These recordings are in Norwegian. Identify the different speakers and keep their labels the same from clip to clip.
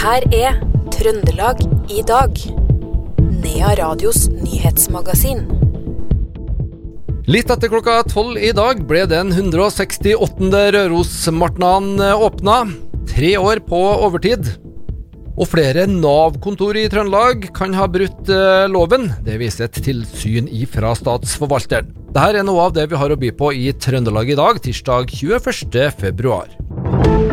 Speaker 1: her er Trøndelag i dag. Nea Radios nyhetsmagasin.
Speaker 2: Litt etter klokka tolv i dag ble den 168. Rørosmartnan åpna. Tre år på overtid. Og flere Nav-kontor i Trøndelag kan ha brutt eh, loven. Det viser et tilsyn ifra Statsforvalteren. Dette er noe av det vi har å by på i Trøndelag i dag, tirsdag 21.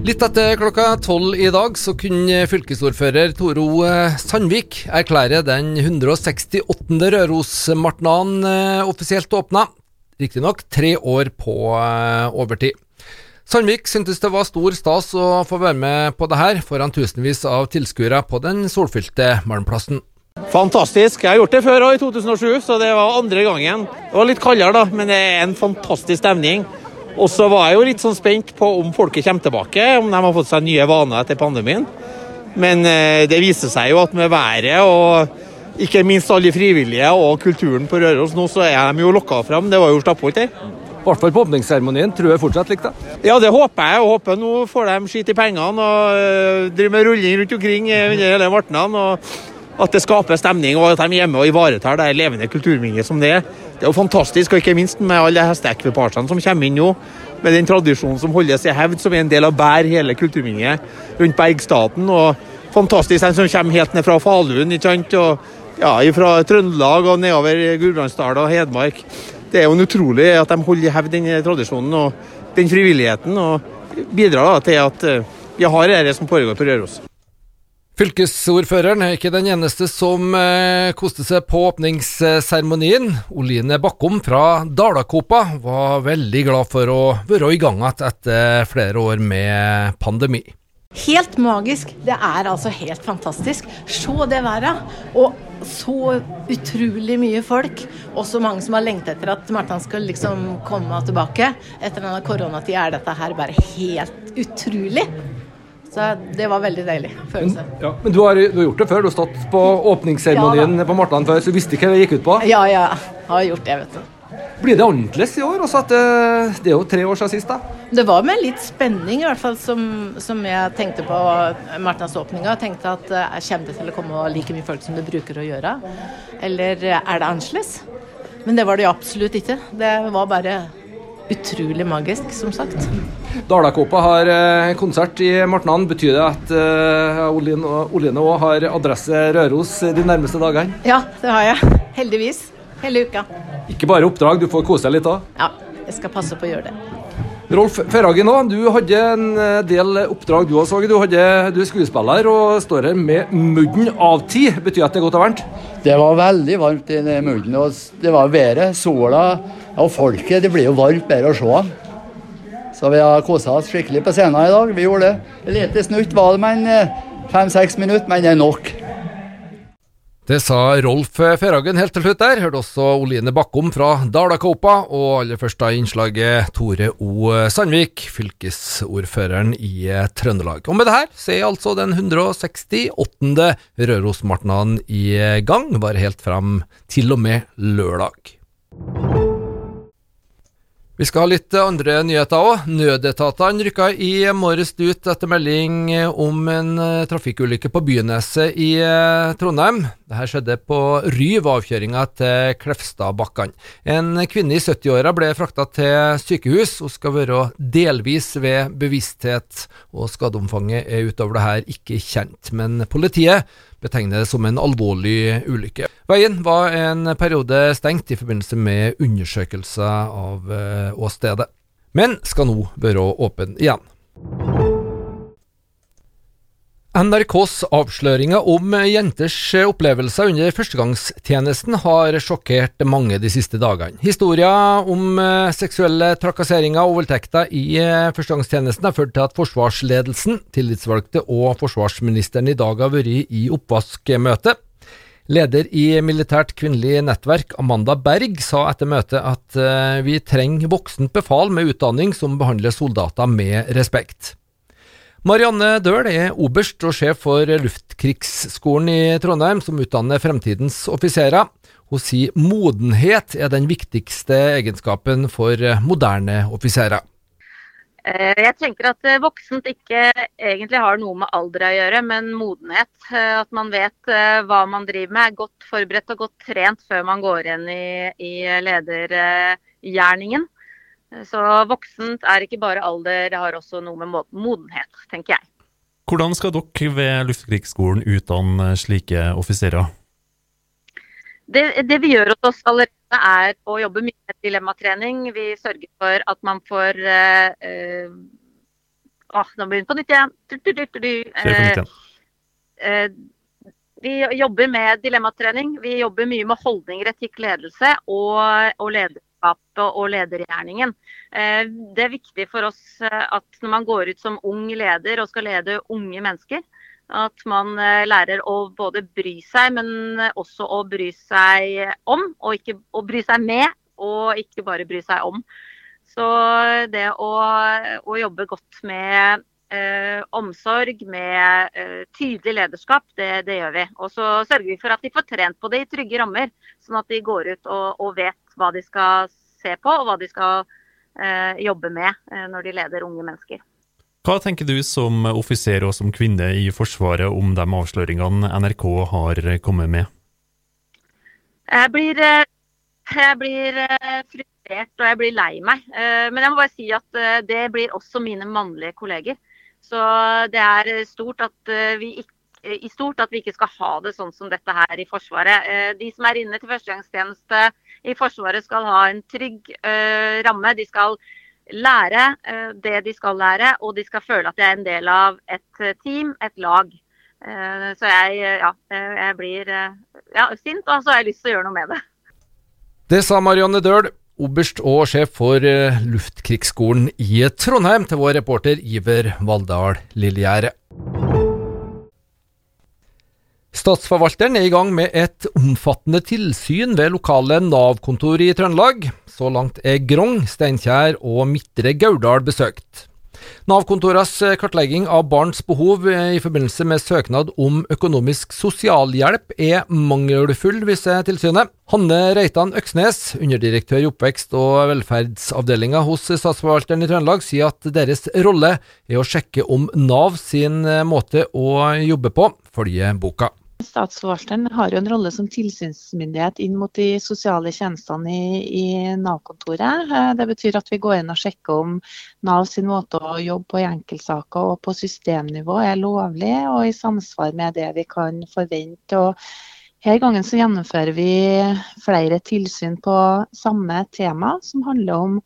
Speaker 2: Litt etter klokka tolv i dag så kunne fylkesordfører Toro eh, Sandvik erklære den 168. Rørosmartnan eh, offisielt åpna. Riktignok tre år på eh, overtid. Sandvik syntes det var stor stas å få være med på det her foran tusenvis av tilskuere på den solfylte Malmplassen.
Speaker 3: Fantastisk. Jeg har gjort det før òg, i 2007, så det var andre gangen. Det var litt kaldere, da, men det er en fantastisk stemning. Og så var jeg jo litt sånn spent på om folket kommer tilbake, om de har fått seg nye vaner etter pandemien. Men eh, det viste seg jo at med været og ikke minst alle de frivillige og kulturen på Røros nå, så er de jo lokka fram. Det var jo stappfullt her.
Speaker 2: I hvert fall på åpningsseremonien. Tror jeg fortsatt likte det.
Speaker 3: Ja, det håper jeg. og håper Nå får de skit i pengene og øh, driver med rulling rundt omkring under hele Martnan. og At det skaper stemning, og at de er hjemme og ivaretar det levende kulturminnet som det er. Det er jo fantastisk, og ikke minst med alle hesteekvipasjene som kommer inn nå. Med den tradisjonen som holdes i hevd, som er en del av bær hele kulturminnet rundt Bergstaten. og Fantastisk den som kommer helt ned fra Falun, ikke sant? og ja, fra Trøndelag og nedover Gudbrandsdal og Hedmark det er jo utrolig at de holder i hevd den tradisjonen og den frivilligheten, og bidrar da til at eh, vi har det som foregår på Røros.
Speaker 2: Fylkesordføreren er ikke den eneste som eh, koste seg på åpningsseremonien. Oline Bakkom fra Dalakopa var veldig glad for å være i gang igjen etter flere år med pandemi.
Speaker 4: Helt magisk. Det er altså helt fantastisk. Se det været. Og så utrolig mye folk, og så mange som har lengtet etter at Martan skal liksom komme tilbake. Etter denne koronatida er dette her bare helt utrolig. Så det var veldig deilig følelse.
Speaker 2: Men, ja, men du, har, du har, gjort det før? Du har stått på åpningsseremonien ja, på Martland før, så du visste ikke hva det gikk ut på?
Speaker 4: Ja, ja. Jeg har gjort det, vet du.
Speaker 2: Blir det annerledes i år? Også at det, det, er jo tre år siden sist, da.
Speaker 4: Det var med litt spenning, i hvert fall, som, som jeg tenkte på Martnas åpning. Jeg tenkte at jeg eh, kommer det til å komme like mye folk som det bruker å gjøre? Eller er det annerledes? Men det var det jo absolutt ikke. Det var bare utrolig magisk, som sagt.
Speaker 2: Dalakåpa har eh, konsert i Martnan. Betyr det at uh, Oline òg har adresse Røros de nærmeste dagene?
Speaker 4: Ja, det har jeg. Heldigvis hele uka.
Speaker 2: Ikke bare oppdrag, du får kose deg litt da?
Speaker 4: Ja, jeg skal passe på å gjøre det.
Speaker 2: Rolf Ferhagen òg, du hadde en eh, del oppdrag du også. Du, hadde, du er skuespiller og står her med mudden av tid. Betyr at det er godt og varmt?
Speaker 5: Det var veldig varmt i mudden. og Det var været, sola og folket. Det blir jo varmt bare å se. Så vi har kosa oss skikkelig på scenen i dag. Vi gjorde det. Et lite snutt var det, men eh, fem-seks minutter, men det er nok.
Speaker 2: Det sa Rolf Ferhagen helt til slutt der. Hørte også Oline Bakkom fra Dalakåpa, og aller først da innslaget Tore O. Sandvik, fylkesordføreren i Trøndelag. Og med det her er altså den 168. Rørosmartnan i gang, var helt fram til og med lørdag. Vi skal ha litt andre nyheter òg. Nødetatene rykka i morges ut etter melding om en eh, trafikkulykke på Byneset i eh, Trondheim. Dette skjedde på Ry avkjøringa til Klefstadbakkene. En kvinne i 70-åra ble frakta til sykehus. Hun skal være delvis ved bevissthet, og skadeomfanget er utover det her ikke kjent. Men politiet betegner det som en alvorlig ulykke. Veien var en periode stengt i forbindelse med undersøkelser av eh, åstedet, men skal nå være åpen igjen. NRKs avsløringer om jenters opplevelser under førstegangstjenesten har sjokkert mange de siste dagene. Historier om eh, seksuelle trakasseringer og voldtekter i eh, førstegangstjenesten har ført til at forsvarsledelsen, tillitsvalgte og forsvarsministeren i dag har vært i oppvaskmøte. Leder i Militært kvinnelig nettverk, Amanda Berg, sa etter møtet at eh, vi trenger voksent befal med utdanning som behandler soldater med respekt. Marianne Døhl er oberst og sjef for Luftkrigsskolen i Trondheim, som utdanner fremtidens offiserer. Hun sier modenhet er den viktigste egenskapen for moderne offiserer.
Speaker 6: Eh, jeg tenker at eh, voksent ikke egentlig har noe med alder å gjøre, men modenhet. Eh, at man vet hva man driver med, er godt forberedt og godt trent før man går inn i, i ledergjerningen. Så voksent er ikke bare alder, det har også noe med modenhet, tenker jeg.
Speaker 7: Hvordan skal dere ved Luftkrigsskolen utdanne slike offiserer?
Speaker 6: Det, det, vi gjør hos oss allerede, er å jobbe mye med dilemmatrening. Vi sørger for at man får uh, Åh, nå begynner vi på nytt igjen. Du, du, du, uh, vi jobber med dilemmatrening. Vi jobber mye med holdninger, etikk, ledelse og, og lederskap og ledergjerningen. Det er viktig for oss at når man går ut som ung leder og skal lede unge mennesker, at man eh, lærer å både bry seg, men også å bry seg om. Og, ikke, å bry seg med, og ikke bare bry seg om. Så det å, å jobbe godt med eh, omsorg, med eh, tydelig lederskap, det, det, gjør vi. Og så sørger vi for at de får trent på det i trygge rammer, sånn at de går ut og, og vet hva de skal se på, og hva de skal eh, jobbe med eh, når de leder unge mennesker.
Speaker 7: Hva tenker du som offiser og som kvinne i Forsvaret om de avsløringene NRK har kommet med?
Speaker 6: Jeg blir, eh, jeg blir eh, frustrert og jeg blir lei meg. Eh, men jeg må bare si at det blir også mine mannlige kolleger. Så det er stort at vi ikke i stort at vi ikke skal ha det sånn som dette her i Forsvaret. De som er inne til førstegangstjeneste i Forsvaret skal ha en trygg ramme. De skal lære eh, det de skal lære, og de skal føle at de er en del av et eh, team, et lag. Eh, så jeg, ja, jeg blir ja, sint, og så har jeg lyst til å gjøre noe med det.
Speaker 2: Det sa Marianne Døhl, oberst og sjef for Luftkrigsskolen i Trondheim, til vår reporter Iver Valldal Lillegjerde. Statsforvalteren er i gang med et omfattende tilsyn ved lokale Nav-kontor i Trøndelag. Så langt er Grong, Steinkjer og Midtre Gauldal besøkt. Nav-kontorenes kartlegging av barns behov i forbindelse med søknad om økonomisk sosialhjelp er mangelfull, viser tilsynet. Hanne Reitan Øksnes, underdirektør i oppvekst- og velferdsavdelinga hos Statsforvalteren i Trøndelag, sier at deres rolle er å sjekke om Nav sin måte å jobbe på følger boka.
Speaker 8: Statsforvalteren har jo en rolle som tilsynsmyndighet inn mot de sosiale tjenestene i, i Nav-kontoret. Eh, det betyr at vi går inn og sjekker om Nav sin måte å jobbe på i enkeltsaker og på systemnivå er lovlig og i samsvar med det vi kan forvente. Og her gangen så gjennomfører vi flere tilsyn på samme tema, som handler om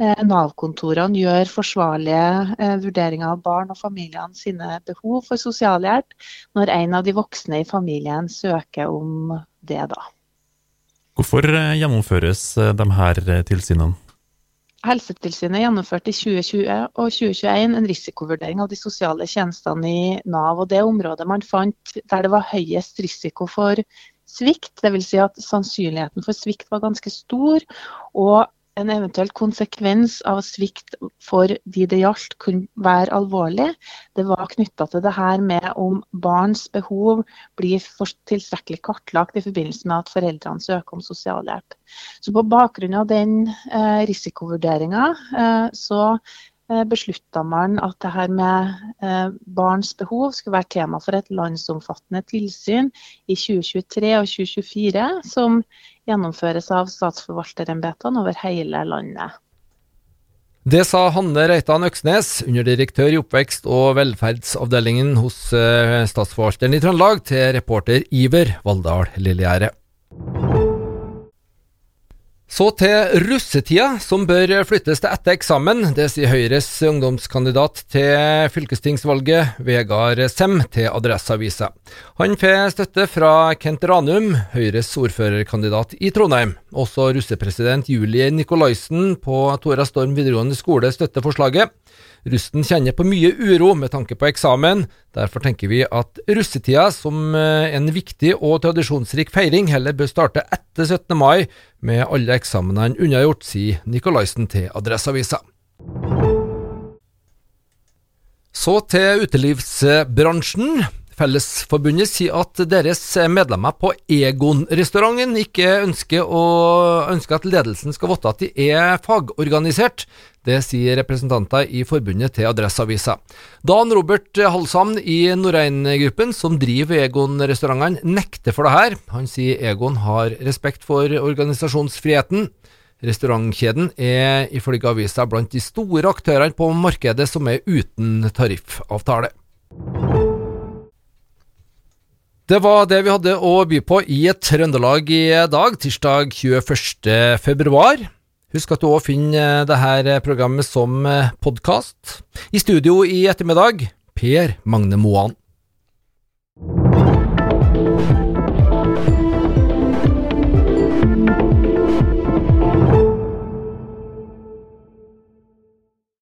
Speaker 8: Nav-kontorene gjør forsvarlige eh, vurderinger av barn og familiene sine behov for sosialhjelp, når en av de voksne i familien søker om det. da.
Speaker 7: Hvorfor eh, gjennomføres de her tilsynene?
Speaker 8: Helsetilsynet gjennomførte i 2020 og 2021 en risikovurdering av de sosiale tjenestene i Nav. og Det området man fant der det var høyest risiko for svikt, dvs. Si at sannsynligheten for svikt var ganske stor, og en eventuell konsekvens av svikt for de det gjaldt, kunne være alvorlig. Det var knytta til det her med om barns behov blir tilstrekkelig kartlagt i forbindelse med at foreldrene søker om sosialhjelp. Så På bakgrunn av den eh, risikovurderinga eh, så Eh, beslutta man at det her med eh, barns behov skulle være tema for et landsomfattende tilsyn i 2023 og 2024, som gjennomføres av statsforvalterembetene over hele landet.
Speaker 2: Det sa Hanne Reitan Øksnes, underdirektør i oppvekst- og velferdsavdelingen hos eh, Statsforvalteren i Trøndelag, til reporter Iver Valldal Lillegjerde. Så til russetida, som bør flyttes til etter eksamen. Det sier Høyres ungdomskandidat til fylkestingsvalget, Vegard Sem, til Adresseavisa. Han får støtte fra Kent Ranum, Høyres ordførerkandidat i Trondheim. Også russepresident Julie Nikolaisen på Tora Storm videregående skole støtter forslaget. Rusten kjenner på mye uro med tanke på eksamen. Derfor tenker vi at russetida som eh, en viktig og tradisjonsrik feiring heller bør starte etter 17. mai, med alle eksamenene unnagjort, sier Nikolaisen til Adresseavisa. Så til utelivsbransjen. Fellesforbundet sier at deres medlemmer på Egon-restauranten ikke ønsker, å, ønsker at ledelsen skal vite at de er fagorganisert. Det sier representanter i forbundet til Adresseavisa. Dan Robert Halshamn i Norrein-gruppen, som driver Egon-restaurantene, nekter for det her. Han sier Egon har respekt for organisasjonsfriheten. Restaurantkjeden er ifølge avisa blant de store aktørene på markedet som er uten tariffavtale. Det var det vi hadde å by på i Trøndelag i dag, tirsdag 21. februar. Husk at du òg finner dette programmet som podkast. I studio i ettermiddag, Per Magne Moan.